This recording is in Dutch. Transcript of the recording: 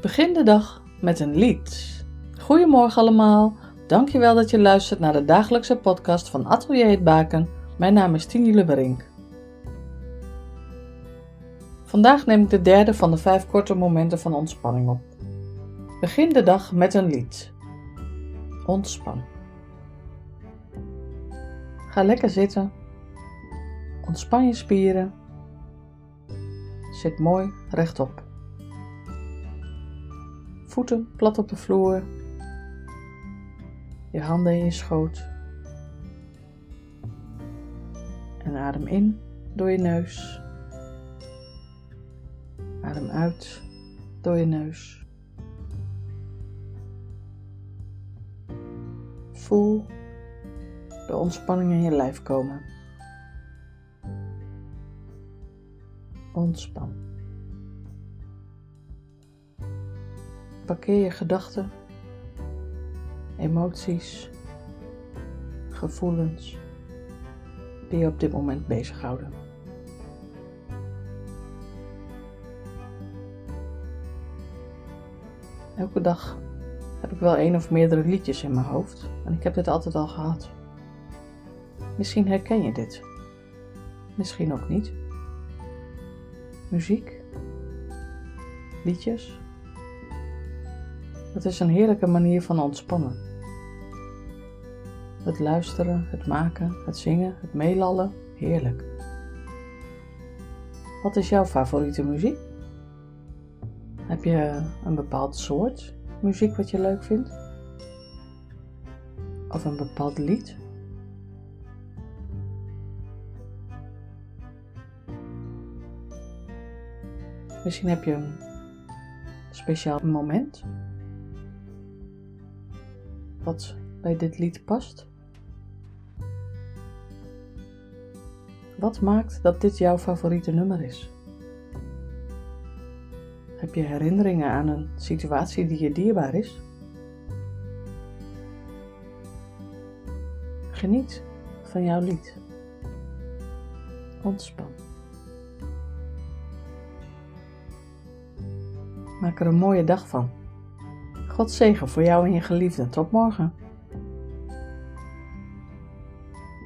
Begin de dag met een lied. Goedemorgen allemaal. Dankjewel dat je luistert naar de dagelijkse podcast van Atelier het Baken. Mijn naam is Tini Leberink. Vandaag neem ik de derde van de vijf korte momenten van ontspanning op. Begin de dag met een lied. Ontspan. Ga lekker zitten. Ontspan je spieren. Zit mooi rechtop. Voeten plat op de vloer. Je handen in je schoot. En adem in door je neus. Adem uit door je neus. Voel de ontspanning in je lijf komen. Ontspan. Parkeer je gedachten, emoties, gevoelens die je op dit moment bezighouden. Elke dag heb ik wel één of meerdere liedjes in mijn hoofd en ik heb dit altijd al gehad. Misschien herken je dit. Misschien ook niet. Muziek, liedjes. Het is een heerlijke manier van ontspannen. Het luisteren, het maken, het zingen, het meelallen, heerlijk. Wat is jouw favoriete muziek? Heb je een bepaald soort muziek wat je leuk vindt? Of een bepaald lied? Misschien heb je een speciaal moment wat bij dit lied past. Wat maakt dat dit jouw favoriete nummer is? Heb je herinneringen aan een situatie die je dierbaar is? Geniet van jouw lied. Ontspan. Maak er een mooie dag van. God zegen voor jou en je geliefden. Tot morgen.